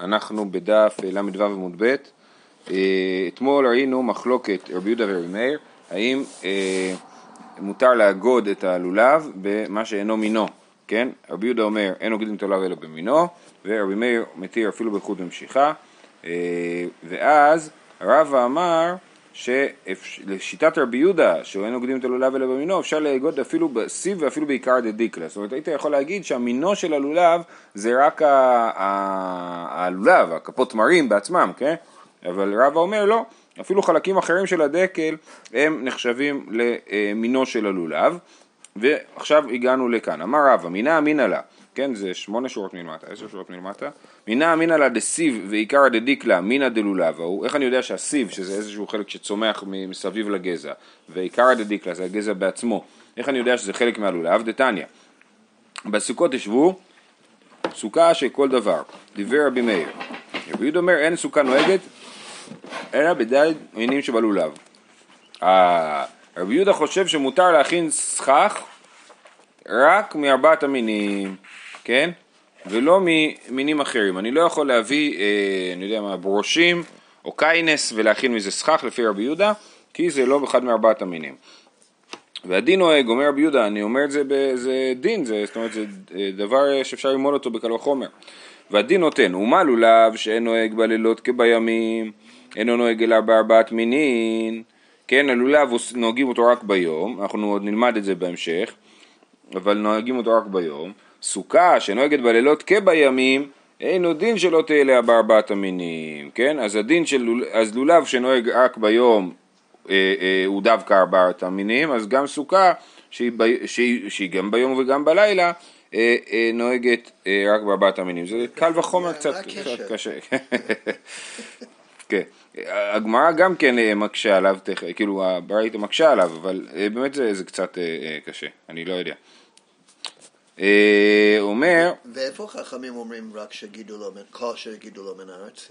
אנחנו בדף ל"ו עמוד ב'. אה, אתמול ראינו מחלוקת רבי יהודה ורבי מאיר, האם אה, מותר לאגוד את הלולב במה שאינו מינו, כן? רבי יהודה אומר אין אוגדים את הלולב אלא במינו, ורבי מאיר מתיר אפילו בחוט ומשיכה, אה, ואז רבא אמר שלשיטת רבי יהודה, שאין נוגדים את הלולב אלא במינו, אפשר לאגוד אפילו בסיב ואפילו בעיקר דדיקלה. זאת אומרת, היית יכול להגיד שהמינו של הלולב זה רק הלולב, הכפות תמרים בעצמם, כן? אבל רבא אומר לא, אפילו חלקים אחרים של הדקל הם נחשבים למינו של הלולב. ועכשיו הגענו לכאן, אמר רבא, מינה אמינא לה, כן, זה שמונה שורות מלמטה, עשר שורות מלמטה, מינה אמינא לה דסיב ועיקר דדיקלה מינא דלולבה הוא, איך אני יודע שהסיב, שזה איזשהו חלק שצומח מסביב לגזע, ועיקר דדיקלה זה הגזע בעצמו, איך אני יודע שזה חלק מהלולב? דתניא, בסוכות ישבו סוכה של כל דבר, דיבר רבי מאיר, רבי יהודה אומר אין סוכה נוהגת אלא בדלת מינים שבלולב. אה, רבי יהודה חושב שמותר להכין סכך רק מארבעת המינים, כן? ולא ממינים אחרים. אני לא יכול להביא, אה, אני יודע מה, ברושים או קיינס ולהכין מזה סכך לפי רבי יהודה, כי זה לא אחד מארבעת המינים. והדין נוהג, אומר רבי יהודה, אני אומר את זה, זה דין, זה, זאת אומרת זה אה, דבר שאפשר ללמוד אותו בקל וחומר. והדין נותן, ומה לולב שאין נוהג בלילות כבימים, אינו נוהג אלא בארבעת מינין, כן, הלולב נוהגים אותו רק ביום, אנחנו עוד נלמד את זה בהמשך, אבל נוהגים אותו רק ביום. סוכה שנוהגת בלילות כבימים, אינו דין שלא תהיה בארבעת המינים, כן? אז הדין של אז לולב שנוהג רק ביום אה, אה, הוא דווקא ארבעת המינים, אז גם סוכה שהיא, ב, שהיא, שהיא גם ביום וגם בלילה אה, אה, נוהגת אה, רק בארבעת המינים. זה קל וחומר קצת קשה. כן. הגמרא גם כן אה, מקשה עליו, כאילו הברית מקשה עליו, אבל אה, באמת זה, זה קצת אה, קשה, אני לא יודע. אומר... ואיפה חכמים אומרים רק שגידולו, כל שגידולו מן הארץ?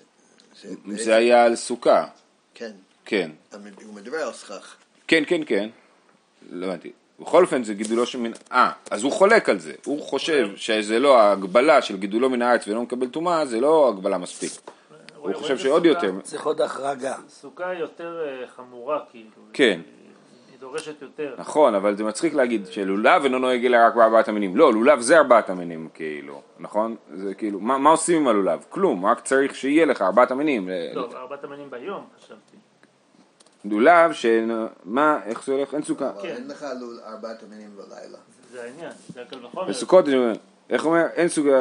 זה היה על סוכה. כן. כן. הוא מדבר על סכך. כן, כן, כן. לא הבנתי. בכל אופן זה גידולו של מן... אה, אז הוא חולק על זה. הוא חושב שזה לא ההגבלה של גידולו מן הארץ ולא מקבל טומאה, זה לא הגבלה מספיק. הוא חושב שעוד יותר. צריך עוד החרגה. סוכה יותר אה, חמורה כאילו. כן. היא דורשת יותר. נכון, אבל זה מצחיק להגיד שלולב אינו נוהג אלא רק בארבעת המינים. לא, לולב זה ארבעת המינים כאילו, נכון? זה כאילו, מה, מה עושים עם הלולב? כלום, רק צריך שיהיה לך ארבעת המינים. לא, ארבעת המינים ביום חשבתי. לולב ש... מה, איך זה הולך? אין סוכה. כן. אין לך ארבעת המינים בלילה. זה העניין, זה הכל וחומר. בסוכות, איך אומר? אין סוגה,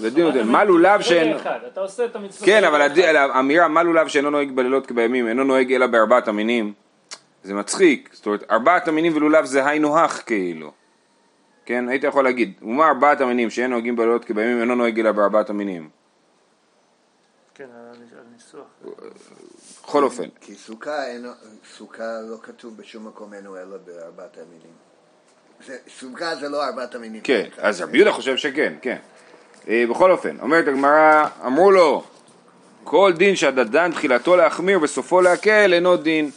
לדין יודע, מה לולב שאין... אתה עושה את המצוות. כן, אבל האמירה מה לולב שאינו נוהג בלילות כבימים, אינו נוהג אלא בארבעת המינים, זה מצחיק. זאת אומרת, ארבעת המינים ולולב זה היינו הך כאילו. כן, היית יכול להגיד, ומה ארבעת המינים שאין נוהגים בלילות כבימים, אינו נוהג אלא בארבעת המינים. כן, הניסוח. בכל אופן. כי סוכה, סוכה לא כתוב בשום מקום אינו אלא בארבעת המינים. סוכה זה לא ארבעת המינים. כן, אז רבי יהודה חושב שכן, כן. אה, בכל אופן, אומרת הגמרא, אמרו לו, כל דין שהדדן תחילתו להחמיר וסופו להקל אינו דין.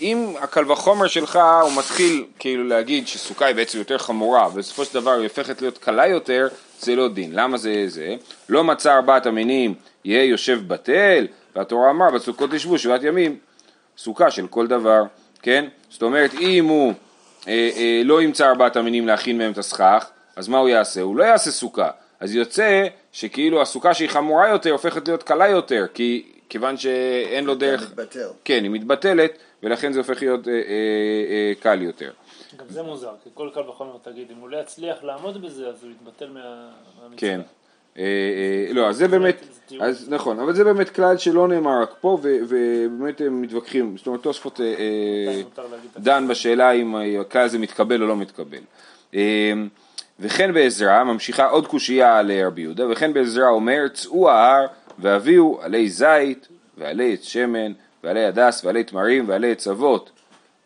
אם הקל וחומר שלך הוא מתחיל כאילו להגיד שסוכה היא בעצם יותר חמורה ובסופו של דבר היא הופכת להיות קלה יותר, זה לא דין. למה זה זה? לא מצא ארבעת המינים יהיה יושב בטל, והתורה אמר בסוכות ישבו שבעת ימים. סוכה של כל דבר, כן? זאת אומרת אם הוא לא ימצא ארבעת המינים להכין מהם את הסכך, אז מה הוא יעשה? הוא לא יעשה סוכה. אז יוצא שכאילו הסוכה שהיא חמורה יותר הופכת להיות קלה יותר, כי כיוון שאין לו דרך... מתבטל. כן, היא מתבטלת, ולכן זה הופך להיות אה, אה, אה, קל יותר. גם זה מוזר, כי כל קל וחומר תגיד, אם הוא לא יצליח לעמוד בזה, אז הוא יתבטל מהמצווה. כן. אה, אה, לא, אז זה באמת, אז נכון, אבל זה באמת כלל שלא נאמר רק פה, ובאמת הם מתווכחים, זאת אומרת תוספות אה, דן בשאלה אם הכלל הזה מתקבל או לא מתקבל. וכן בעזרא, ממשיכה עוד קושייה לרבי יהודה, וכן בעזרא אומר, צאו ההר והביאו עלי זית ועלי עץ שמן ועלי הדס ועלי תמרים ועלי עץ אבות,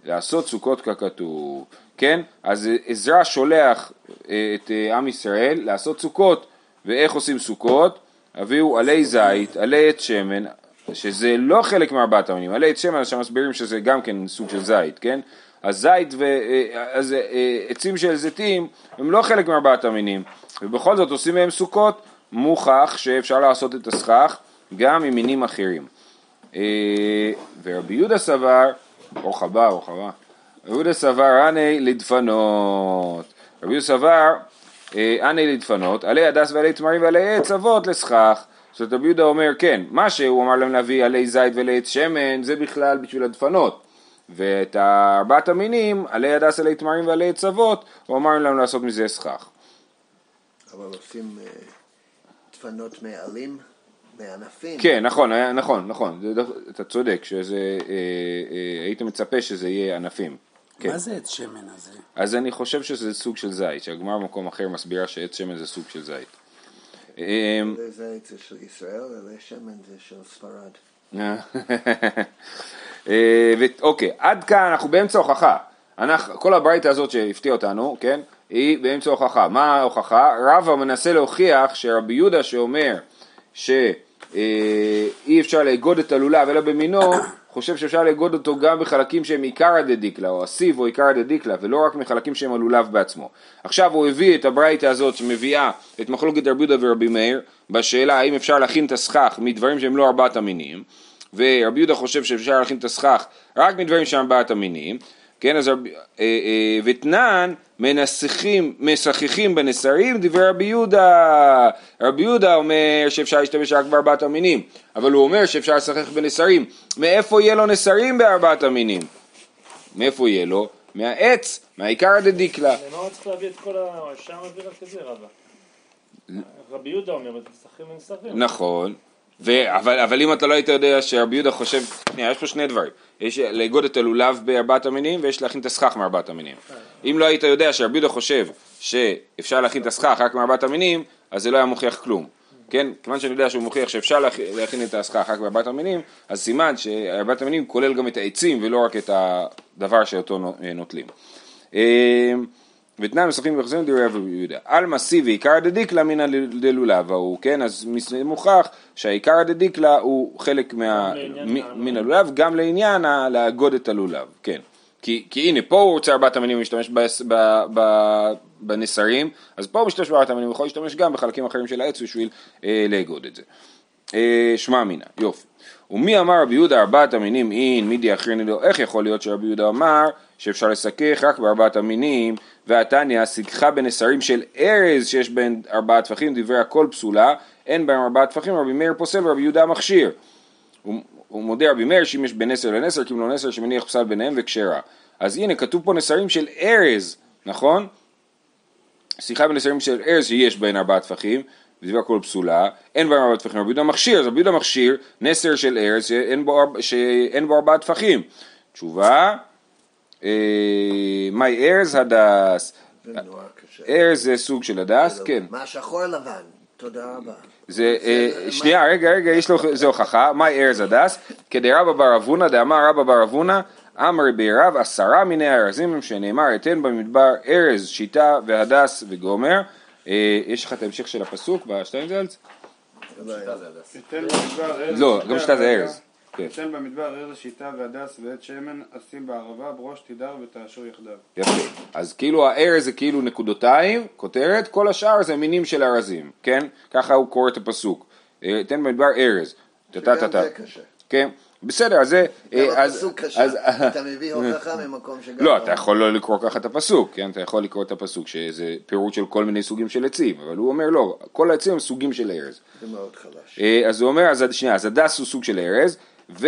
לעשות סוכות ככתוב, כן? אז עזרא שולח את עם ישראל לעשות סוכות ואיך עושים סוכות? הביאו עלי זית, עלי עץ שמן, שזה לא חלק מארבעת המינים, עלי עץ שמן, עכשיו מסבירים שזה גם כן סוג של זית, כן? אז זית ועצים אה, אה, של זיתים הם לא חלק מארבעת המינים, ובכל זאת עושים מהם סוכות, מוכח שאפשר לעשות את הסכך גם ממינים אחרים. אה, ורבי יהודה סבר, ברוך הבא, ברוך הבא, רבי יהודה סבר עני לדפנות, רבי יהודה סבר אה, עני לדפנות, עלי הדס ועלי תמרים ועלי עץ אבות לסכך. זאת אומרת רבי יהודה אומר כן, מה שהוא אמר להם להביא עלי זית ועלי עץ שמן זה בכלל בשביל הדפנות. ואת ארבעת המינים, עלי הדס, עלי תמרים ועלי עץ אבות, הוא אמר להם לעשות מזה סכך. אבל עושים אה, דפנות מעלים, מענפים. כן, נכון, היה- נכון, נכון, אתה צודק, שזה, אה, אה, היית מצפה שזה יהיה ענפים. כן. מה זה עץ שמן הזה? אז אני חושב שזה סוג של זית, שהגמר במקום אחר מסבירה שעץ שמן זה סוג של זית. אה, זה זה של ישראל, עלי שמן זה של ספרד. אה, אוקיי, עד כאן אנחנו באמצע הוכחה. אנחנו, כל הברייתא הזאת שהפתיע אותנו, כן, היא באמצע הוכחה. מה ההוכחה? רבא מנסה להוכיח שרבי יהודה שאומר שאי אפשר לאגוד את הלולב אלא במינו, חושב שאפשר לאגוד אותו גם בחלקים שהם עיקרא דדיקלה, או הסיב או עיקרא דדיקלה, ולא רק מחלקים שהם הלולב בעצמו. עכשיו הוא הביא את הברייתא הזאת שמביאה את מחלוקת רבי יהודה ורבי מאיר, בשאלה האם אפשר להכין את הסכך מדברים שהם לא ארבעת המינים. ורבי יהודה חושב שאפשר להכין את הסכך רק מדברים שהם ארבעת המינים, כן, אז אה, אה, ותנן מנסחים, משחכים בנסרים דברי רבי יהודה. רבי יהודה אומר שאפשר להשתמש רק בארבעת המינים, אבל הוא אומר שאפשר לשחק בנסרים. מאיפה יהיה לו נסרים בארבעת המינים? מאיפה יהיה לו? מהעץ, מהעיקר דדיקלה. למה צריך להביא את כל ה... אפשר להביא רק את זה רבא. רבי יהודה אומר, ותשחקים ונסחים. נכון, ו- אבל, אבל אם אתה לא היית יודע שרבי יהודה חושב, שנייה, יש פה שני דברים, יש לאגוד את הלולב בארבעת המינים ויש להכין את הסכך מארבעת המינים. אם לא היית יודע שרבי יהודה חושב שאפשר להכין את הסכך רק מארבעת המינים, אז זה לא היה מוכיח כלום. כן, כיוון שאני יודע שהוא מוכיח שאפשר להכ- להכין את הסכך רק בארבעת המינים, אז סימן שארבעת המינים כולל גם את העצים ולא רק את הדבר שאותו נו- נוטלים. ותנאי מסכים וחזרים דברי רבי יהודה. על מסי ועיקר דדיקלה מינא דלולב ההוא, כן? אז מוכח שהעיקר דדיקלה הוא חלק. מן הלולב, גם לעניין לאגוד את הלולב, כן. כי, כי הנה, פה הוא רוצה ארבעת המינים להשתמש בנסרים, אז פה הוא משתמש בארבעת המינים, הוא יכול להשתמש גם בחלקים אחרים של העץ בשביל אה, לאגוד את זה. אה, שמע אמינא, יופי. ומי אמר רבי יהודה ארבעת המינים אין מידי אחריני לו, איך יכול להיות שרבי יהודה אמר שאפשר לסכך רק בארבעת המינים, והתניא סיככה בנסרים של ארז שיש בהן ארבעה טפחים, דברי הכל פסולה, אין בהם ארבעה טפחים, רבי מאיר פוסל ורבי יהודה מכשיר. הוא, הוא מודה רבי מאיר שאם יש בין נסר לנסר, לא נסר שמניח פסל ביניהם וכשרה. אז הנה כתוב פה נסרים של ארז, נכון? שיחה בנסרים של ארז שיש בהן ארבעה טפחים, ודבר הכל פסולה, אין בהם ארבעה טפחים, רבי יהודה מכשיר, אז רבי יהודה מכשיר נסר של ארז שאין בו, שאין בו ארבעה טפחים. תשובה, מאי ארז הדס. ארז זה סוג של הדס, כן. מה שחור לבן, תודה רבה. זה, אה, שנייה, רגע, רגע, יש לו, זה הוכחה, מאי ארז הדס, כדרבה בר רב הונא, דאמר רבה בר רב הונא, אמרי בי רב עשרה מיני ארזים שנאמר אתן במדבר ארז, שיטה והדס וגומר. אה, יש לך את ההמשך של הפסוק בשטיינזלץ? לא, גם שיטה זה. ארז. כן, במדבר ארז השיטה והדס ועץ שמן אשים בערבה בראש תידר ותעשור יחדיו. יפה. אז כאילו הארז זה כאילו נקודותיים, כותרת, כל השאר זה מינים של ארזים, כן? ככה הוא קורא את הפסוק. אה, אתן במדבר ארז. גם טה-טה-טה. זה קשה. כן, בסדר, אז זה... גם אה, אז- הפסוק קשה. אתה מביא הוכחה ממקום שגם... לא, אתה יכול לא לקרוא ככה את הפסוק, כן? אתה יכול לקרוא את הפסוק שזה פירוט של כל מיני סוגים של עצים, אבל הוא אומר לא, כל העצים הם סוגים של ארז. זה מאוד חלש. אה, אז הוא אומר, אז שנייה, אז הדס הוא סוג של ארז, ו...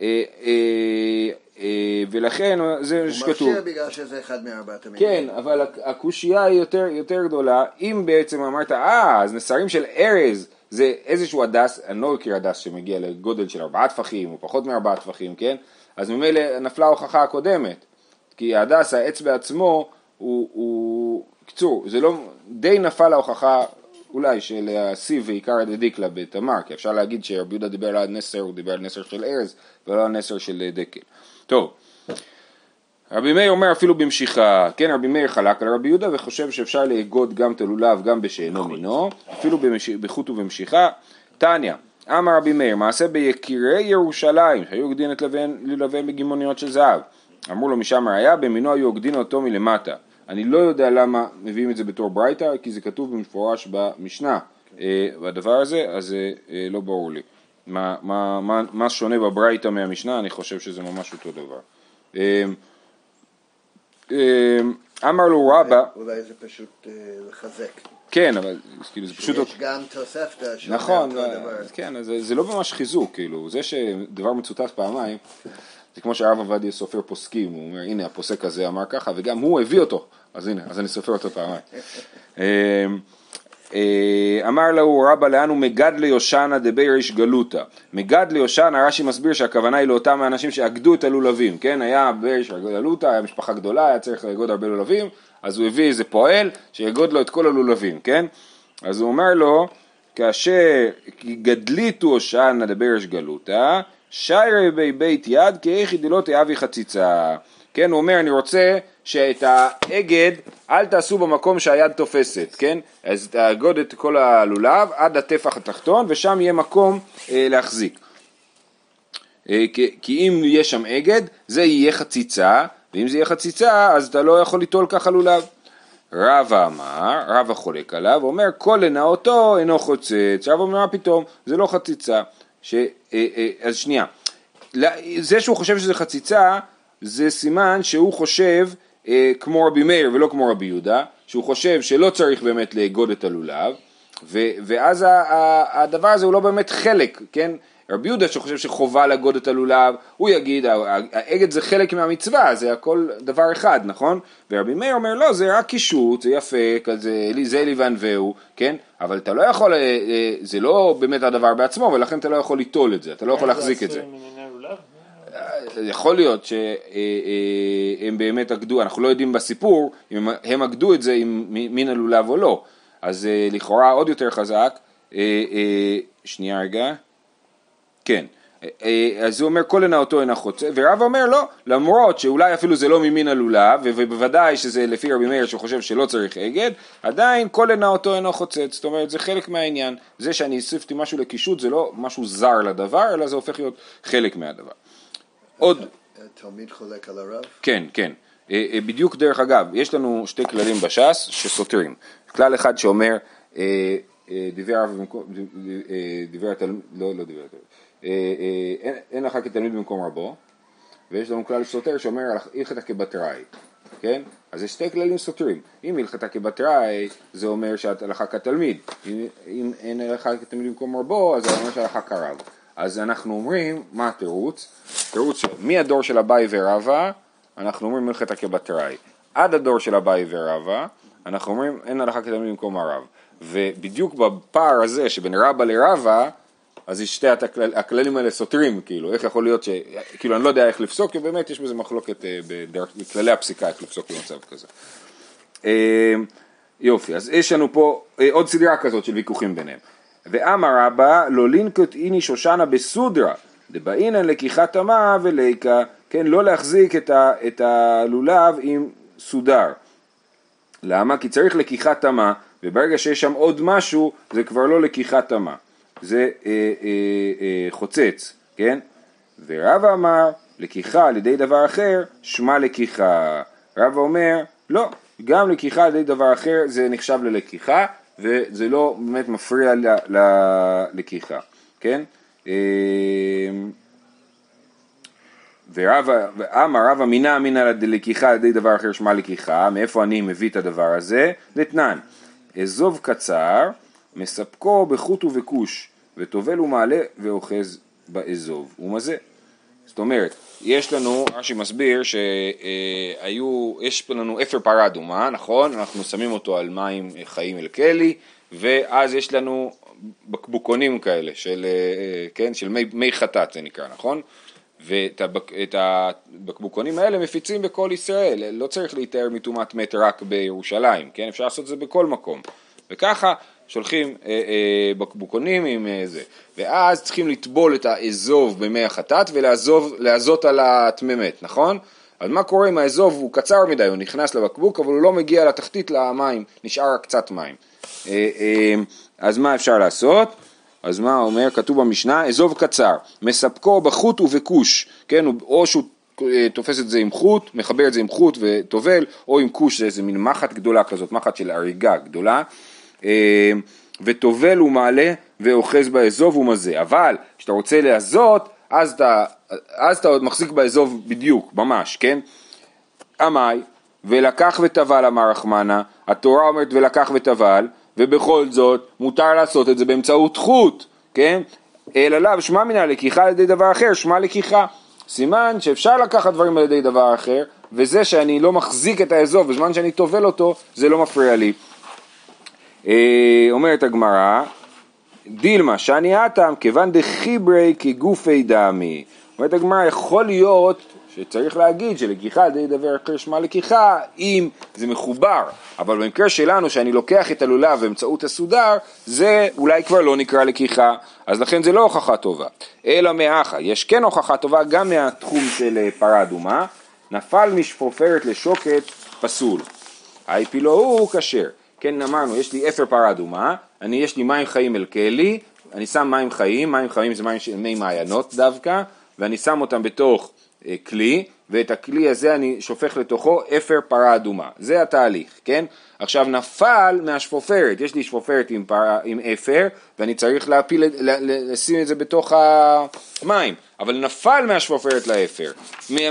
אה, אה, אה, ולכן זה הוא שכתוב. מכשיר בגלל שזה אחד מארבעת המינים. כן, אבל הק- הקושייה היא יותר, יותר גדולה, אם בעצם אמרת, אה, אז נסרים של ארז זה איזשהו הדס, אני לא מכיר הדס שמגיע לגודל של ארבעה טפחים, או פחות מארבעה טפחים, כן? אז ממילא נפלה ההוכחה הקודמת, כי ההדס, העץ בעצמו, הוא, הוא, קיצור, זה לא, די נפל ההוכחה אולי של הסיב ועיקר דדיקלה בתמר, כי אפשר להגיד שרבי יהודה דיבר על נסר, הוא דיבר על נסר של ארז, ולא על נסר של דקל. טוב. רבי מאיר אומר אפילו במשיכה, כן רבי מאיר חלק על רבי יהודה וחושב שאפשר לאגוד גם את הלולב גם בשאינו מינו, אפילו במש... בחוט ובמשיכה. תניא, אמר רבי מאיר, מעשה ביקירי ירושלים, שהיו עוגדין את ללוויין בגימוניות של זהב. אמרו לו משם ראיה, במינו היו עוגדין אותו מלמטה. אני לא יודע למה מביאים את זה בתור ברייתא, כי זה כתוב במפורש במשנה, אה, בדבר הזה, אז זה אה, לא ברור לי. מה, מה, מה, מה שונה בברייתא מהמשנה, אני חושב שזה ממש אותו דבר. אה, אה, אמר לו רבא, אולי זה פשוט אה, לחזק. כן, אבל כאילו זה פשוט... יש גם תוספתא שאומר נכון, אותו אה, דבר. כן, אז זה, זה לא ממש חיזוק, כאילו, זה שדבר מצוטט פעמיים, זה כמו שהרב עובדיה סופר פוסקים, הוא אומר, הנה הפוסק הזה אמר ככה, וגם הוא הביא אותו, אז הנה, אז אני סופר אותו פעמיים. אה, אה, אמר לו רבא לאן הוא מגד ליושנה דבי ריש גלותא. מגד ליושנה, רש"י מסביר שהכוונה היא לאותם האנשים שאגדו את הלולבים, כן? היה בריש גלותא, היה משפחה גדולה, היה צריך לאגוד הרבה לולבים, אז הוא הביא איזה פועל שיאגוד לו את כל הלולבים, כן? אז הוא אומר לו, כאשר גדליתו הושענא דבריש גלותא, שיירי בי בית יד כאיכי דלא תאבי חציצה. כן, הוא אומר, אני רוצה שאת האגד אל תעשו במקום שהיד תופסת, כן? אז תאגוד את כל הלולב עד הטפח התחתון ושם יהיה מקום אה, להחזיק. אה, כי, כי אם יהיה שם אגד, זה יהיה חציצה, ואם זה יהיה חציצה, אז אתה לא יכול ליטול ככה לולב. רבא אמר, רבא חולק עליו, אומר כל לנאותו אינו חוצץ, רבא אומר מה פתאום, זה לא חציצה. ש, אה, אה, אז שנייה, זה שהוא חושב שזה חציצה, זה סימן שהוא חושב אה, כמו רבי מאיר ולא כמו רבי יהודה, שהוא חושב שלא צריך באמת לאגוד את הלולב, ואז הדבר הזה הוא לא באמת חלק, כן? רבי יהודה שחושב שחובה לאגוד את הלולב, הוא יגיד, האגד זה חלק מהמצווה, זה הכל דבר אחד, נכון? ורבי מאיר אומר, לא, זה רק קישוט, זה יפה, כזה, זה לי וענווהו, כן? אבל אתה לא יכול, אה, אה, זה לא באמת הדבר בעצמו, ולכן אתה לא יכול ליטול את זה, אתה לא יכול להחזיק את זה. לולב? יכול להיות שהם באמת אגדו, אנחנו לא יודעים בסיפור אם הם אגדו את זה עם מין הלולב או לא, אז אה, לכאורה עוד יותר חזק, אה, אה, שנייה רגע, כן, אה, אה, אז הוא אומר כל לנאותו אינה חוצה, ורב אומר לא, למרות שאולי אפילו זה לא ממין הלולב, ובוודאי שזה לפי רבי מאיר שחושב שלא צריך אגד, עדיין כל לנאותו אינו חוצץ, זאת אומרת זה חלק מהעניין, זה שאני אוסיפתי משהו לקישוט זה לא משהו זר לדבר, אלא זה הופך להיות חלק מהדבר. עוד, התלמיד חולק על הרב? כן, כן. אה, בדיוק דרך אגב, יש לנו שתי כללים בש"ס שסותרים. כלל אחד שאומר, דיבר הרב במקום, דיבר התלמיד, לא, לא דיבר התלמיד, אין- אין לך כתלמיד במקום רבו, ויש לנו כלל סותר שאומר הלכתא כבתראי, כן? אז יש שתי כללים סותרים. אם הלכתא כבתראי, זה אומר שאת הלכה כתלמיד. אם, אם אין הלכה כתלמיד במקום רבו, אז זה אומר שהלכה כרב. אז אנחנו אומרים, מה התירוץ? תירוץ מהדור של אביי ורבא, אנחנו אומרים הלכתא כבתראי. עד הדור של אביי ורבא, אנחנו אומרים אין הלכה כתלמיד במקום הרב. ובדיוק בפער הזה שבין רבא לרבא, אז יש שתי הכלל, הכללים האלה סותרים, כאילו, איך יכול להיות ש... כאילו, אני לא יודע איך לפסוק, כי באמת יש בזה מחלוקת אה, בדרך, בכללי הפסיקה, איך לפסוק במצב כזה. אה, יופי, אז יש לנו פה אה, עוד סדרה כזאת של ויכוחים ביניהם. ואמר רבא, לא לינקות איני שושנה בסודרה, דבעינן לקיחת תמה וליקה, כן, לא להחזיק את, ה, את הלולב עם סודר. למה? כי צריך לקיחת תמה, וברגע שיש שם עוד משהו, זה כבר לא לקיחת תמה. זה אה, אה, אה, חוצץ, כן? ורבא אמר, לקיחה על ידי דבר אחר, שמה לקיחה. רבא אומר, לא, גם לקיחה על ידי דבר אחר זה נחשב ללקיחה, וזה לא באמת מפריע ללקיחה, כן? אה, ורבא, ואמר רבא מינא אמינא דלקיחה על ידי דבר אחר שמה לקיחה, מאיפה אני מביא את הדבר הזה? דתנן, אזוב קצר, מספקו בחוט ובכוש, וטובל ומעלה ואוחז באזוב, ומזה. זאת אומרת, יש לנו, רש"י מסביר שהיו, יש לנו אפר פרה אדומה, נכון? אנחנו שמים אותו על מים חיים אל כלי, ואז יש לנו בקבוקונים כאלה, של, כן, של מי, מי חטאת זה נקרא, נכון? ואת הבק, את הבקבוקונים האלה מפיצים בכל ישראל, לא צריך להיטהר מטומאת מת רק בירושלים, כן? אפשר לעשות את זה בכל מקום. וככה שולחים אה, אה, בקבוקונים עם אה, זה, ואז צריכים לטבול את האזוב במי החטאת ולעזות על הטמא-מת, נכון? אז מה קורה אם האזוב הוא קצר מדי, הוא נכנס לבקבוק אבל הוא לא מגיע לתחתית למים, נשאר רק קצת מים. אה, אה, אז מה אפשר לעשות? אז מה אומר? כתוב במשנה, אזוב קצר, מספקו בחוט ובכוש, כן? או שהוא אה, תופס את זה עם חוט, מחבר את זה עם חוט וטובל, או עם כוש, זה איזה מין מחט גדולה כזאת, מחט של הריגה גדולה. אה, וטובל ומעלה ואוחז באזוב ומזה. אבל כשאתה רוצה להזות, אז אתה, אז אתה עוד מחזיק באזוב בדיוק, ממש, כן? עמאי, ולקח וטבל אמר רחמנה, התורה אומרת ולקח וטבל, ובכל זאת מותר לעשות את זה באמצעות חוט, כן? אלא לאו שמע מן הלקיחה על ידי דבר אחר, שמע לקיחה. סימן שאפשר לקחת דברים על ידי דבר אחר, וזה שאני לא מחזיק את האזוב בזמן שאני טובל אותו, זה לא מפריע לי. אה, אומרת הגמרא, דילמה שאני אטם כיוון דחיברי כגופי דמי. אומרת הגמרא, יכול להיות שצריך להגיד שלקיחה על ידי דבר אחר שמה לקיחה אם זה מחובר, אבל במקרה שלנו שאני לוקח את הלולב באמצעות הסודר, זה אולי כבר לא נקרא לקיחה, אז לכן זה לא הוכחה טובה. אלא מאחה, יש כן הוכחה טובה גם מהתחום של אה, פרה אדומה, נפל משפופרת לשוקת פסול. האפילו הוא כשר. כן אמרנו, יש לי אפר פרה אדומה, אני יש לי מים חיים אל כלי, אני שם מים חיים, מים חיים זה מים של מי מעיינות דווקא, ואני שם אותם בתוך אה, כלי, ואת הכלי הזה אני שופך לתוכו אפר פרה אדומה. זה התהליך, כן? עכשיו נפל מהשפופרת, יש לי שפופרת עם, פרה, עם אפר, ואני צריך להפיל, לשים את זה בתוך המים, אבל נפל מהשפופרת לאפר,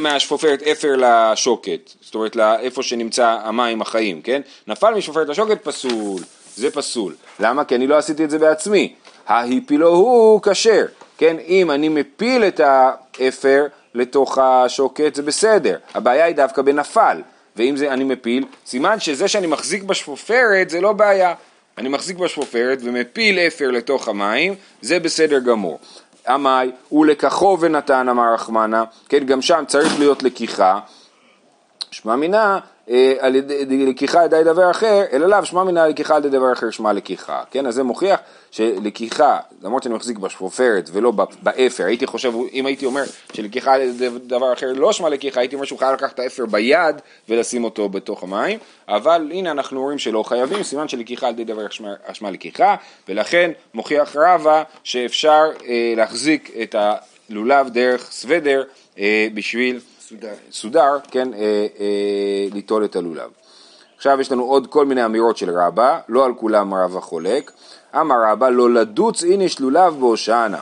מהשפופרת אפר לשוקת, זאת אומרת לאיפה שנמצא המים החיים, כן? נפל משפופרת לשוקת פסול, זה פסול. למה? כי אני לא עשיתי את זה בעצמי. ההיפילו הוא כשר, כן? אם אני מפיל את האפר לתוך השוקת זה בסדר, הבעיה היא דווקא בנפל, ואם זה אני מפיל, סימן שזה שאני מחזיק בשפופרת זה לא בעיה. אני מחזיק בשפופרת ומפיל אפר לתוך המים, זה בסדר גמור. אמאי, ולקחו ונתן אמר רחמנא, כן, גם שם צריך להיות לקיחה, שמע מינה לקיחה על ידי דבר אחר, אלא לאו שמע מינה לקיחה על ידי דבר אחר שמה לקיחה, כן? אז זה מוכיח שלקיחה, למרות שאני מחזיק בשפופרת ולא באפר, הייתי חושב, אם הייתי אומר שלקיחה על ידי דבר אחר לא שמה לקיחה, הייתי אומר שהוא חייב לקחת את האפר ביד ולשים אותו בתוך המים, אבל הנה אנחנו רואים שלא חייבים, סימן שלקיחה על ידי דבר שמע לקיחה, ולכן מוכיח רבא שאפשר אה, להחזיק את הלולב דרך סוודר אה, בשביל סודר. סודר, כן, אה, אה, ליטול את הלולב. עכשיו יש לנו עוד כל מיני אמירות של רבא, לא על כולם רבא חולק. אמר רבא לא לדוץ איניש לולב בהושענא.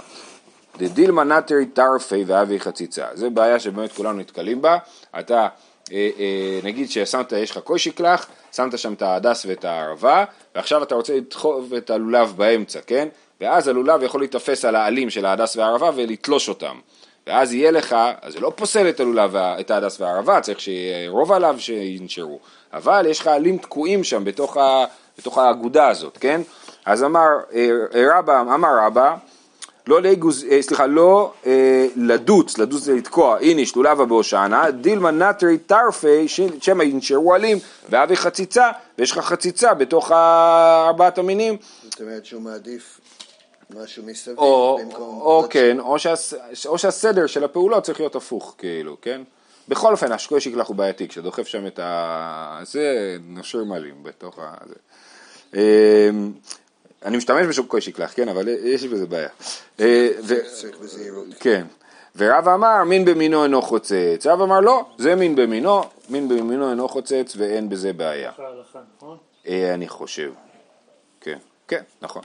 דדילמה נטרי טרפי ואבי חציצה. זה בעיה שבאמת כולנו נתקלים בה. אתה, אה, אה, נגיד ששמת, יש לך קושיקלח, שמת שם את ההדס ואת הערבה, ועכשיו אתה רוצה לדחוף את הלולב באמצע, כן? ואז הלולב יכול להיתפס על העלים של ההדס והערבה ולתלוש אותם. ואז יהיה לך, אז זה לא פוסל את הלולב, את ההדס והערבה, צריך שיהיה רוב עליו שינשרו, אבל יש לך עלים תקועים שם בתוך, ה, בתוך האגודה הזאת, כן? אז אמר אה, רבא, אמר רבא, לא ליגוז, אה, סליחה, לא אה, לידוץ, לידוץ זה לתקוע, איניש לולבא בהושענא, דילמא נתרי טרפי, שמא ינשרו עלים, ואבי חציצה, ויש לך חציצה בתוך ארבעת המינים. זאת אומרת שהוא מעדיף משהו מסביב או, במקום... או כן, או, שהס, או שהסדר של הפעולות צריך להיות הפוך, כאילו, כן? בכל אופן, השקוי שיקלח הוא בעייתי, כשדוחף שם את ה... זה נושר מלאים בתוך ה... זה. אמ, אני משתמש בשוקוי שיקלח, כן, אבל יש בזה בעיה. אה. כן. ורב אמר מין במינו אינו חוצץ, רב אמר לא, זה מין במינו, מין במינו אינו חוצץ ואין בזה בעיה. נכון? אה, אני חושב, כן, כן, נכון.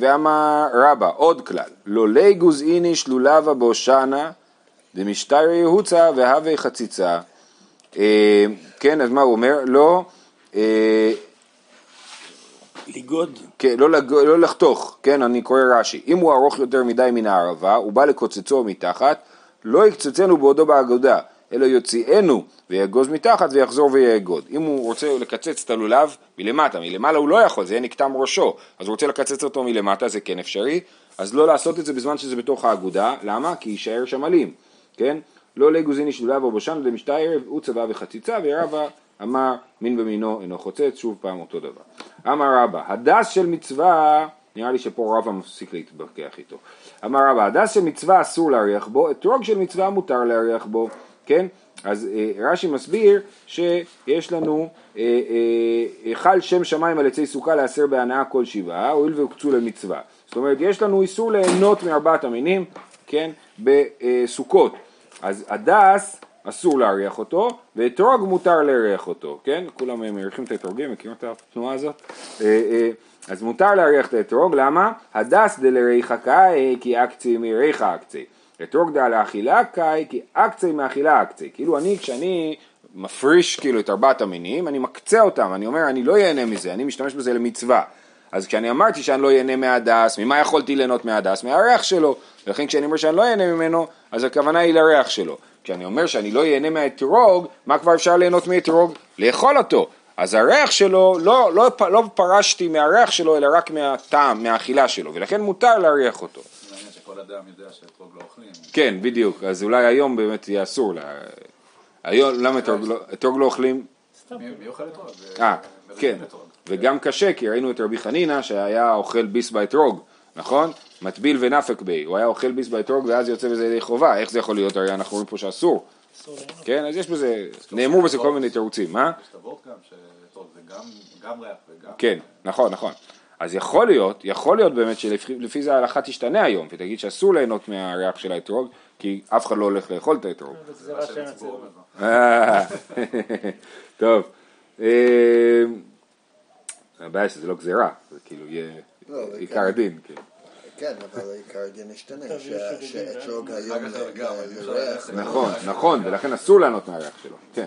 ואמר רבא, עוד כלל, לא ליגוז איניש לולבה בהושענא דמשתרי יהוצה והווה חציצה. אה, כן, אז מה הוא אומר? לא... אה, ליגוד. כן, לא, לג... לא לחתוך, כן, אני קורא רש"י. אם הוא ארוך יותר מדי מן הערבה, הוא בא לקוצצו מתחת, לא יקצצנו בעודו באגודה, אלא יוציאנו ויאגוז מתחת ויחזור ויאגוד. אם הוא רוצה לקצץ את הלולב מלמטה, מלמעלה הוא לא יכול, זה יהיה נקטם ראשו, אז הוא רוצה לקצץ אותו מלמטה, זה כן אפשרי, אז לא לעשות את זה בזמן שזה בתוך האגודה, למה? כי יישאר שם עלים, כן? לא לגוזיני שלולב או דמשתה ערב, הוא צבא וחציצה, ורבא אמר מין במינו אינו חוצץ, שוב פעם אותו דבר. אמר רבא, הדס של מצווה, נראה לי שפה רבא מפסיק להתווכח איתו. אמר רבא, הדס של מצווה אסור להריח בו, אתרוג של מצווה מותר להריח בו, כן? אז אה, רש"י מסביר שיש לנו אה, אה, חל שם שמיים על עצי סוכה להסר בהנאה כל שבעה, הואיל והוקצו למצווה. זאת אומרת, יש לנו איסור ליהנות מארבעת המינים, כן? בסוכות. אז הדס אסור להריח אותו, ואתרוג מותר להריח אותו, כן? כולם מריחים את האתרוגים, מכירים את התנועה הזאת? אה, אה, אז מותר להריח את האתרוג, למה? הדס דלריחא קאי כי אקצי מריחא אקצי. אתרוג דעה לאכילה קאי כי אקצי מאכילה אקצי. כאילו אני, כשאני מפריש כאילו את ארבעת המינים, אני מקצה אותם, אני אומר אני לא ייהנה מזה, אני משתמש בזה למצווה. אז כשאני אמרתי שאני לא ייהנה מהדס, ממה יכולתי ליהנות מהדס? מהריח שלו. ולכן כשאני אומר שאני לא ייהנה ממנו, אז הכוונה היא לריח שלו. כשאני אומר שאני לא ייהנה מהאתרוג, מה כבר אפשר ליהנות מאתרוג? לאכול אותו. אז הריח שלו, לא, לא, לא פרשתי מהריח שלו, אלא רק מהטעם, מהאכילה שלו, ולכן מותר להריח אותו. שכל אדם יודע שאתרוג לא אוכלים. כן, בדיוק, אז אולי היום באמת יהיה אסור. היום, למה אתרוג לא, לא אוכלים? מי מי אוכל אתרוג? אה, מריחים כן. וגם קשה, כי ראינו את רבי חנינא שהיה אוכל ביס באתרוג, נכון? מטביל ונפק בי, הוא היה אוכל ביס באתרוג ואז יוצא בזה ידי חובה, איך זה יכול להיות? הרי אנחנו רואים פה שאסור. כן? אז יש בזה, נאמרו בזה כל מיני תירוצים, מה? יש את הוורט גם, שאתרוג זה גם ריח וגם... כן, נכון, נכון. אז יכול להיות, יכול להיות באמת שלפי לפי זה ההלכה תשתנה היום, ותגיד שאסור ליהנות מהריח של האתרוג, כי אף אחד לא הולך לאכול את האתרוג. אה, טוב, אה, הבעיה שזה לא גזירה, זה כאילו יהיה לא, זה עיקר כן. הדין, כן. כן, אבל עיקר הדין שירותים, שאתרוג אה? היום לריח. נכון, נכון, ולכן אסור לענות מהריח שלו, כן.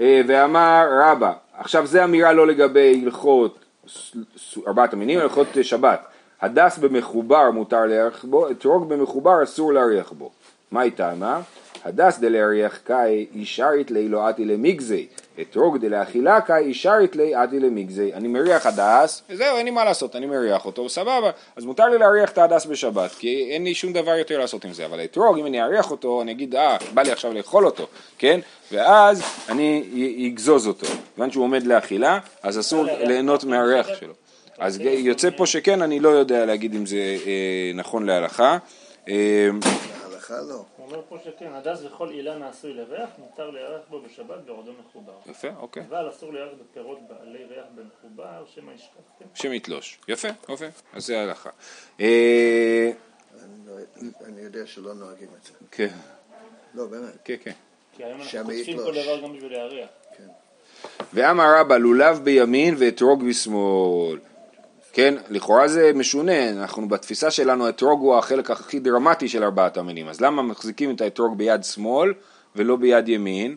אה, ואמר רבא, עכשיו זה אמירה לא לגבי הלכות ארבעת המינים, הלכות שבת. הדס במחובר מותר להריח בו, אתרוג במחובר אסור להריח בו. מה איתה מה? הדס דלהריח קאי אישרית לי עתי למיגזי, אתרוג דלאכילה קאי אישרית לי עתי למיגזי. אני מריח הדס, וזהו, אין לי מה לעשות, אני מריח אותו, סבבה. אז מותר לי להריח את ההדס בשבת, כי אין לי שום דבר יותר לעשות עם זה. אבל האתרוג, אם אני אריח אותו, אני אגיד, אה, בא לי עכשיו לאכול אותו, כן? ואז אני אגזוז אותו. כיוון שהוא עומד לאכילה, אז אסור להריח ליהנות אותו מהריח בשבת? שלו. אז יוצא פה שכן, אני לא יודע להגיד אם זה אה, נכון להלכה. אה, ההלכה לא. הוא אומר פה שכן, הדס וכל אילן העשוי לריח, מותר להיערך בו בשבת בעודו מחובר. יפה, אוקיי. אבל אסור להיערך בפירות בעלי ריח במחובר, שמא ישכח. שם יתלוש. יפה, יפה. אז זה ההלכה. אה, אני לא- אני יודע שלא נוהגים את זה. כן, לא, באמת. כן, כן. כי היום אנחנו שמא חוטפים יתלוש. כל דבר גם בשביל להריח. ואמר רבא לולב בימין ואתרוג בשמאל. כן, לכאורה זה משונה, אנחנו בתפיסה שלנו האתרוג הוא החלק הכי דרמטי של ארבעת המינים, אז למה מחזיקים את האתרוג ביד שמאל ולא ביד ימין?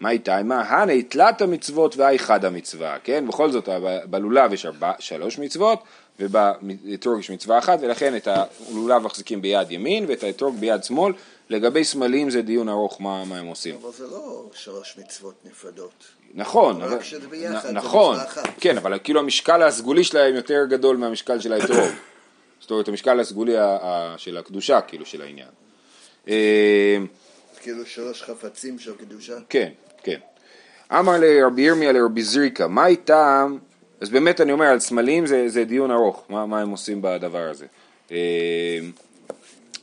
מה איתה? מה? הנה תלת המצוות והי חד המצווה, כן? בכל זאת בלולב יש ארבע, שלוש מצוות ובאתרוג יש מצווה אחת ולכן את הלולב מחזיקים ביד ימין ואת האתרוג ביד שמאל. לגבי סמלים זה דיון ארוך מה, מה הם עושים. אבל זה לא שלוש מצוות נפרדות. נכון, רק אבל, שזה ביחד, זה נכון, מצווה אחת. כן, אבל כאילו המשקל הסגולי שלהם יותר גדול מהמשקל של האתרוג. זאת אומרת, המשקל הסגולי של הקדושה, כאילו, של העניין. אה, כאילו שלוש חפצים של קדושה. כן, כן. אמר לרבי ירמיה לרבי זריקה, מה איתם, אז באמת אני אומר, על סמלים זה, זה דיון ארוך, מה, מה הם עושים בדבר הזה. אה,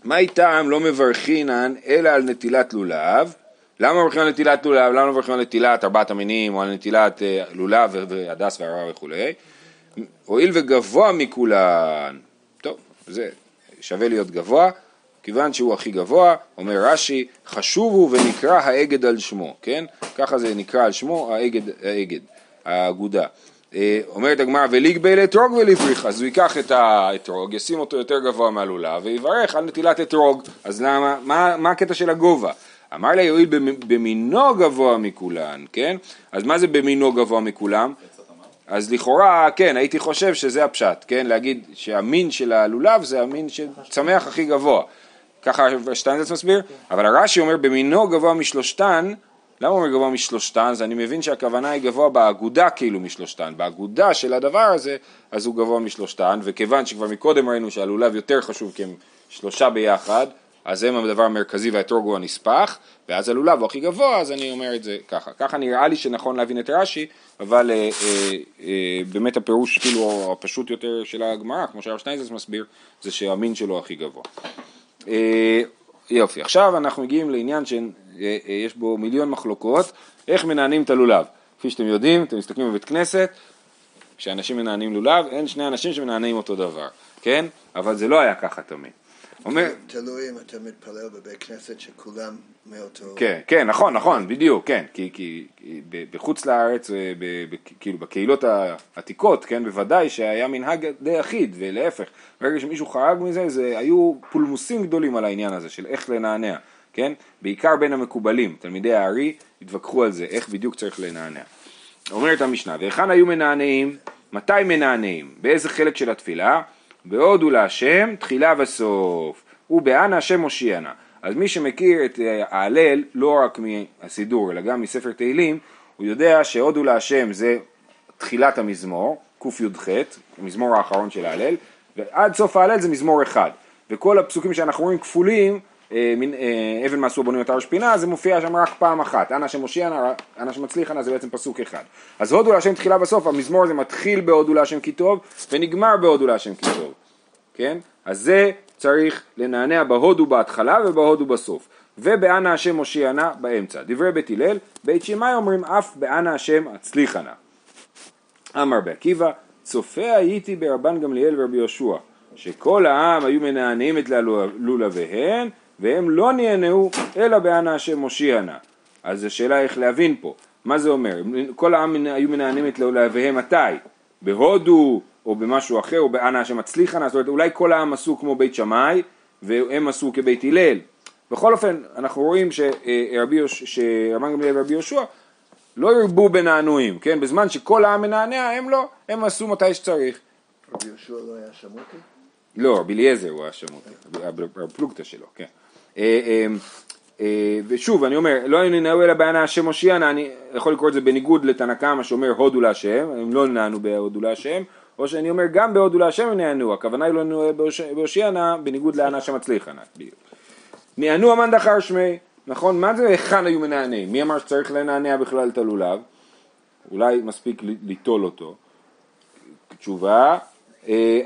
מה איתם לא מברכינן אלא על נטילת לולב, למה מברכים על נטילת לולב, למה מברכים על נטילת ארבעת המינים, או על נטילת אה, לולב והדס והרע וכולי, הואיל וגבוה מכולן, טוב, זה שווה להיות גבוה, כיוון שהוא הכי גבוה, אומר רש"י, חשוב הוא ונקרא האגד על שמו, כן? ככה זה נקרא על שמו האגד, האגד האגודה. אה, אומרת הגמרא, וליגבי לאתרוג ולפריך, אז הוא ייקח את האתרוג, ישים אותו יותר גבוה מהלולב, ויברך על נטילת אתרוג. אז למה, מה, מה הקטע של הגובה? אמר לה, יואיל במ- במינו גבוה מכולן, כן? אז מה זה במינו גבוה מכולם? אז לכאורה, כן, הייתי חושב שזה הפשט, כן? להגיד שהמין של הלולב זה המין שצמח הכי גבוה. ככה שטיינזלץ מסביר? אבל הרש"י אומר במינו גבוה משלושתן, למה הוא אומר גבוה משלושתן? אז אני מבין שהכוונה היא גבוה באגודה כאילו משלושתן. באגודה של הדבר הזה, אז הוא גבוה משלושתן, וכיוון שכבר מקודם ראינו שהלולב יותר חשוב כי הם שלושה ביחד, אז הם הדבר המרכזי והאתרוג הוא הנספח, ואז הלולב הוא הכי גבוה, אז אני אומר את זה ככה. ככה נראה לי שנכון להבין את רש"י, אבל אה, אה, אה, באמת הפירוש כאילו הפשוט יותר של הגמרא, כמו שהרב שטיינזלץ מסביר, זה שהמין שלו הכי גבוה. אה, יופי, עכשיו אנחנו מגיעים לעניין שיש בו מיליון מחלוקות, איך מנענים את הלולב. כפי שאתם יודעים, אתם מסתכלים בבית כנסת, כשאנשים מנענים לולב, אין שני אנשים שמנענים אותו דבר, כן? אבל זה לא היה ככה תמיד. אומר, תלוי אם אתה מתפלל בבית כנסת שכולם מאותו... כן, כן, נכון, נכון, בדיוק, כן, כי, כי, כי בחוץ לארץ, אה, ב, ב, כאילו בקהילות העתיקות, כן, בוודאי שהיה מנהג די אחיד, ולהפך, ברגע שמישהו חרג מזה, זה היו פולמוסים גדולים על העניין הזה של איך לנענע, כן, בעיקר בין המקובלים, תלמידי הארי התווכחו על זה, איך בדיוק צריך לנענע. אומרת המשנה, והיכן היו מנענעים? מתי מנענעים? באיזה חלק של התפילה? בהודו להשם, תחילה וסוף. ובאנה השם הושיענה. אז מי שמכיר את אה, ההלל, לא רק מהסידור, אלא גם מספר תהילים, הוא יודע שהודו להשם זה תחילת המזמור, קי"ח, המזמור האחרון של ההלל, ועד סוף ההלל זה מזמור אחד. וכל הפסוקים שאנחנו רואים כפולים, אבן מעשו בונים את הר שפינה, זה מופיע שם רק פעם אחת. אנא השם הושיענה, אנא השם מצליחנה, זה בעצם פסוק אחד. אז הודו להשם תחילה בסוף, המזמור הזה מתחיל בהודו להשם כי טוב, ונגמר בהודו להשם כי טוב. כן? אז זה צריך לנענע בהודו בהתחלה ובהודו בסוף. ובאנה השם הושיענה באמצע. דברי בית הלל, בית שמאי אומרים אף באנה השם הצליחנה. אמר בעקיבא, צופה הייתי ברבן גמליאל ורבי יהושע, שכל העם היו מנענעים את לולביהן, והם לא נענעו אלא באנה השם הושיענה. אז השאלה איך להבין פה, מה זה אומר? כל העם היו מנענעים את לולביהם מתי? בהודו או במשהו אחר, או באנה השם הצליחנה, זאת אומרת אולי כל העם עשו כמו בית שמאי, והם עשו כבית הלל. בכל אופן, אנחנו רואים שרבי יוש- שרבן גמליאל ורבי יהושע לא הרבו בנענועים, כן? בזמן שכל העם מנענע, הם לא, הם עשו מתי שצריך. רבי יהושע לא היה שמותי? לא, רבי אליעזר הוא האשם אותי, הפלוגתא שלו, כן. אה, אה, אה, ושוב, אני אומר, לא ננעו אלא בענה השם הושיענה, אני יכול לקרוא את זה בניגוד לתנא קמא שאומר הודו להשם, הם לא נענו בהודו להשם, או שאני אומר גם בהודו להשם הם נענו, הכוונה היא לא נענו בהושיענה בניגוד לענה בדיוק. נענו המן דחר שמי, נכון? מה זה היכן היו מנענעים? מי אמר שצריך לנענע בכלל את הלולב? אולי מספיק ליטול אותו. תשובה,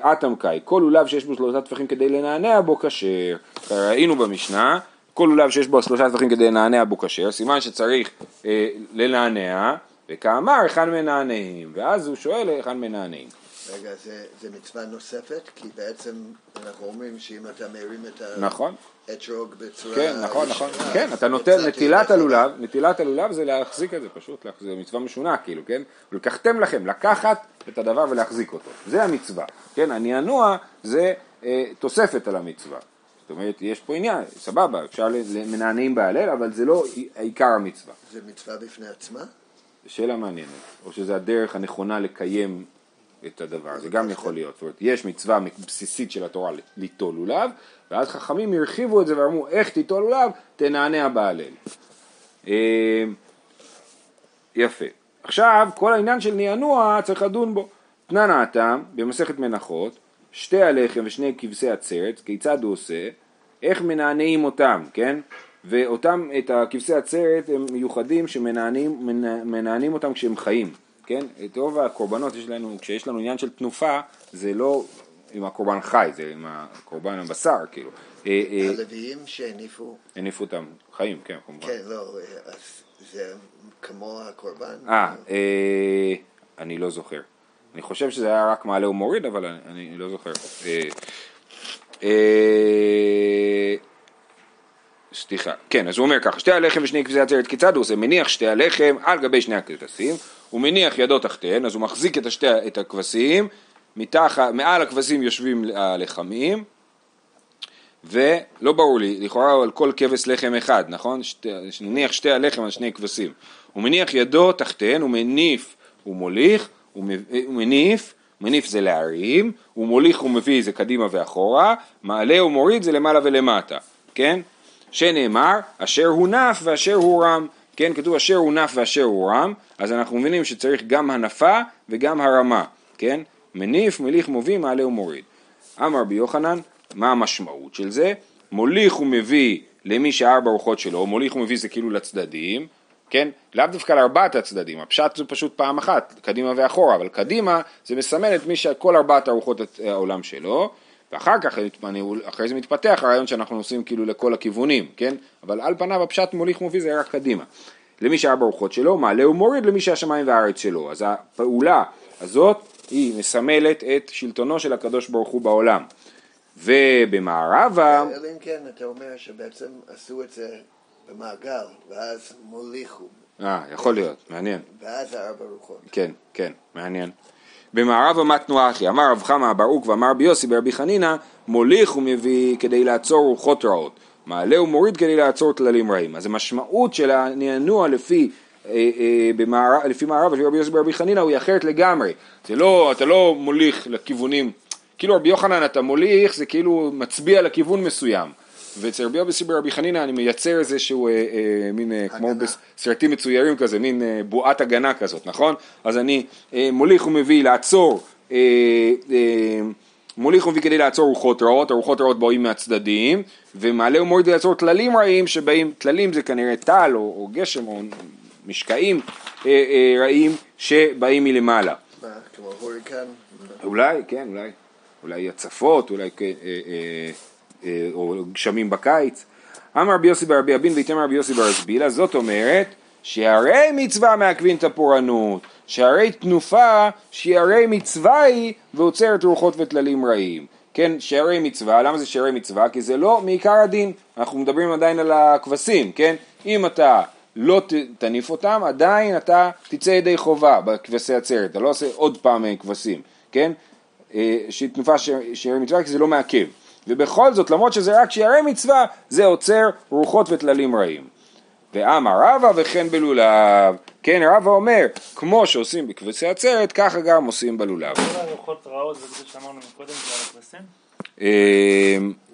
אטמקאי, כל לולב שיש בו שלושה טפחים כדי לנענע בו כשר. ראינו במשנה, כל לולב שיש בו שלושה טפחים כדי לנענע בו כשר, סימן שצריך אה, לנענע, וכאמר היכן מנענעים, ואז הוא שואל היכן מנענעים. רגע, זה, זה מצווה נוספת? כי בעצם אנחנו אומרים שאם אתה מרים את נכון, האתרוג בצורה... כן, נכון, נכון, כן, אתה נותן, נטילת הלולב, נטילת הלולב זה להחזיק את זה פשוט, זה מצווה משונה כאילו, כן? ולקחתם לכם, לקחת את הדבר ולהחזיק אותו, זה המצווה, כן? הנענוע זה אה, תוספת על המצווה, זאת אומרת, יש פה עניין, סבבה, אפשר למנענעים בהלל, אבל זה לא עיקר המצווה, זה מצווה בפני עצמה? שאלה מעניינת, או שזה הדרך הנכונה לקיים את הדבר, זה גם יכול להיות, זאת אומרת, יש מצווה בסיסית של התורה ליטול לולב, ואז חכמים הרחיבו את זה ואמרו, איך תיטול לולב? תנענע בהלל. אה, יפה. עכשיו, כל העניין של נענוע צריך לדון בו. תנן במסכת מנחות, שתי הלחם ושני כבשי עצרת, כיצד הוא עושה? איך מנענעים אותם, כן? ואותם, את הכבשי עצרת הם מיוחדים שמנענעים מנע- מנענעים אותם כשהם חיים, כן? את רוב הקורבנות יש לנו, כשיש לנו עניין של תנופה, זה לא עם הקורבן חי, זה עם הקורבן הבשר, כאילו. אה, אה, הלוויים שהניפו, הניפו אותם חיים, כן, כמובן. כן, לא, אז זה כמו הקורבן? אה, אה, אני לא זוכר. אני חושב שזה היה רק מעלה ומוריד, אבל אני, אני לא זוכר. סליחה, כן, אז הוא אומר ככה, שתי הלחם ושני כבשי עצרת כיצד הוא עושה? מניח שתי הלחם על גבי שני הכבשים, הוא מניח ידו תחתיהן, אז הוא מחזיק את, השתי, את הכבשים, מתחת, מעל הכבשים יושבים הלחמים, ולא ברור לי, לכאורה על כל כבש לחם אחד, נכון? שתי, נניח שתי הלחם על שני כבשים. הוא מניח ידו תחתיהן, הוא מניף, הוא מוליך, הוא הוא מניף, מניף זה להרים, הוא מוליך ומביא זה קדימה ואחורה, מעלה ומוריד זה למעלה ולמטה, כן? שנאמר, אשר הונף ואשר הורם, כן? כתוב אשר הונף ואשר הורם, אז אנחנו מבינים שצריך גם הנפה וגם הרמה, כן? מניף, מליך, מוביל, מעלה ומוריד. אמר רבי יוחנן, מה המשמעות של זה? מוליך ומביא למי שארבע רוחות שלו, מוליך ומביא זה כאילו לצדדים, כן? לאו דווקא לארבעת הצדדים, הפשט זה פשוט פעם אחת, קדימה ואחורה, אבל קדימה זה מסמל את מי שכל ארבעת ארוחות את- העולם שלו, ואחר כך, אני- אחרי זה מתפתח הרעיון שאנחנו נוסעים כאילו לכל הכיוונים, כן? אבל על פניו הפשט מוליך ומביא זה רק קדימה. למי שארבע רוחות שלו, מעלה ומוריד למי שהשמיים והארץ שלו. אז הפעולה הזאת היא מסמלת את שלטונו של הקדוש ברוך הוא בעולם. ובמערבה, אלא אם כן אתה אומר שבעצם עשו את זה במעגל, ואז מוליכו, אה, יכול להיות, מעניין. ואז הארבע רוחות. כן, כן, מעניין. במערב מתנו אחי, אמר רב חמא ברוק ואמר רבי יוסי ברבי חנינא, מוליך הוא מביא כדי לעצור רוחות רעות, מעלה ומוריד כדי לעצור טללים רעים. אז המשמעות של הנענוע לפי, אה, אה, במערב, לפי מערב, לפי רבי יוסי ברבי חנינא, הוא אחרת לגמרי. זה לא, אתה לא מוליך לכיוונים, כאילו רבי יוחנן אתה מוליך, זה כאילו מצביע לכיוון מסוים. ואצל רבי יוסי ברבי חנינא אני מייצר איזשהו אה, אה, מין, אה, כמו. בסרטים מצוירים כזה, מין אה, בועת הגנה כזאת, נכון? אז אני אה, מוליך ומביא לעצור, אה, אה, מוליך ומביא כדי לעצור רוחות רעות, הרוחות רעות באים מהצדדים, ומעלה ומוריד לעצור טללים רעים שבאים, טללים זה כנראה טל או, או גשם או משקעים אה, אה, רעים שבאים מלמעלה. מה, כמו הוריקן? אולי, כן, אולי, אולי הצפות, אולי כ- אה, אה, אה, או גשמים בקיץ. אמר רבי יוסי ברבי אבין ויתמר רבי יוסי ברזבילה, זאת אומרת שהרי מצווה מעכבין את הפורענות, שהרי תנופה שהיא הרי מצווה היא ועוצרת רוחות וטללים רעים. כן, שערי מצווה, למה זה שערי מצווה? כי זה לא מעיקר הדין, אנחנו מדברים עדיין על הכבשים, כן? אם אתה לא תניף אותם, עדיין אתה תצא ידי חובה בכבשי עצרת, אתה לא עושה עוד פעם אה, כבשים, כן? אה, שהיא תנופה ש- שערי מצווה כי זה לא מעכב. ובכל זאת, למרות שזה רק שערי מצווה, זה עוצר רוחות וטללים רעים. ואמר רבא וכן בלולב. כן, רבא אומר, כמו שעושים בכבשי עצרת, ככה גם עושים בלולב. כל הרוחות רעות זה זה שאמרנו מקודם, זה על הכבשים? כן.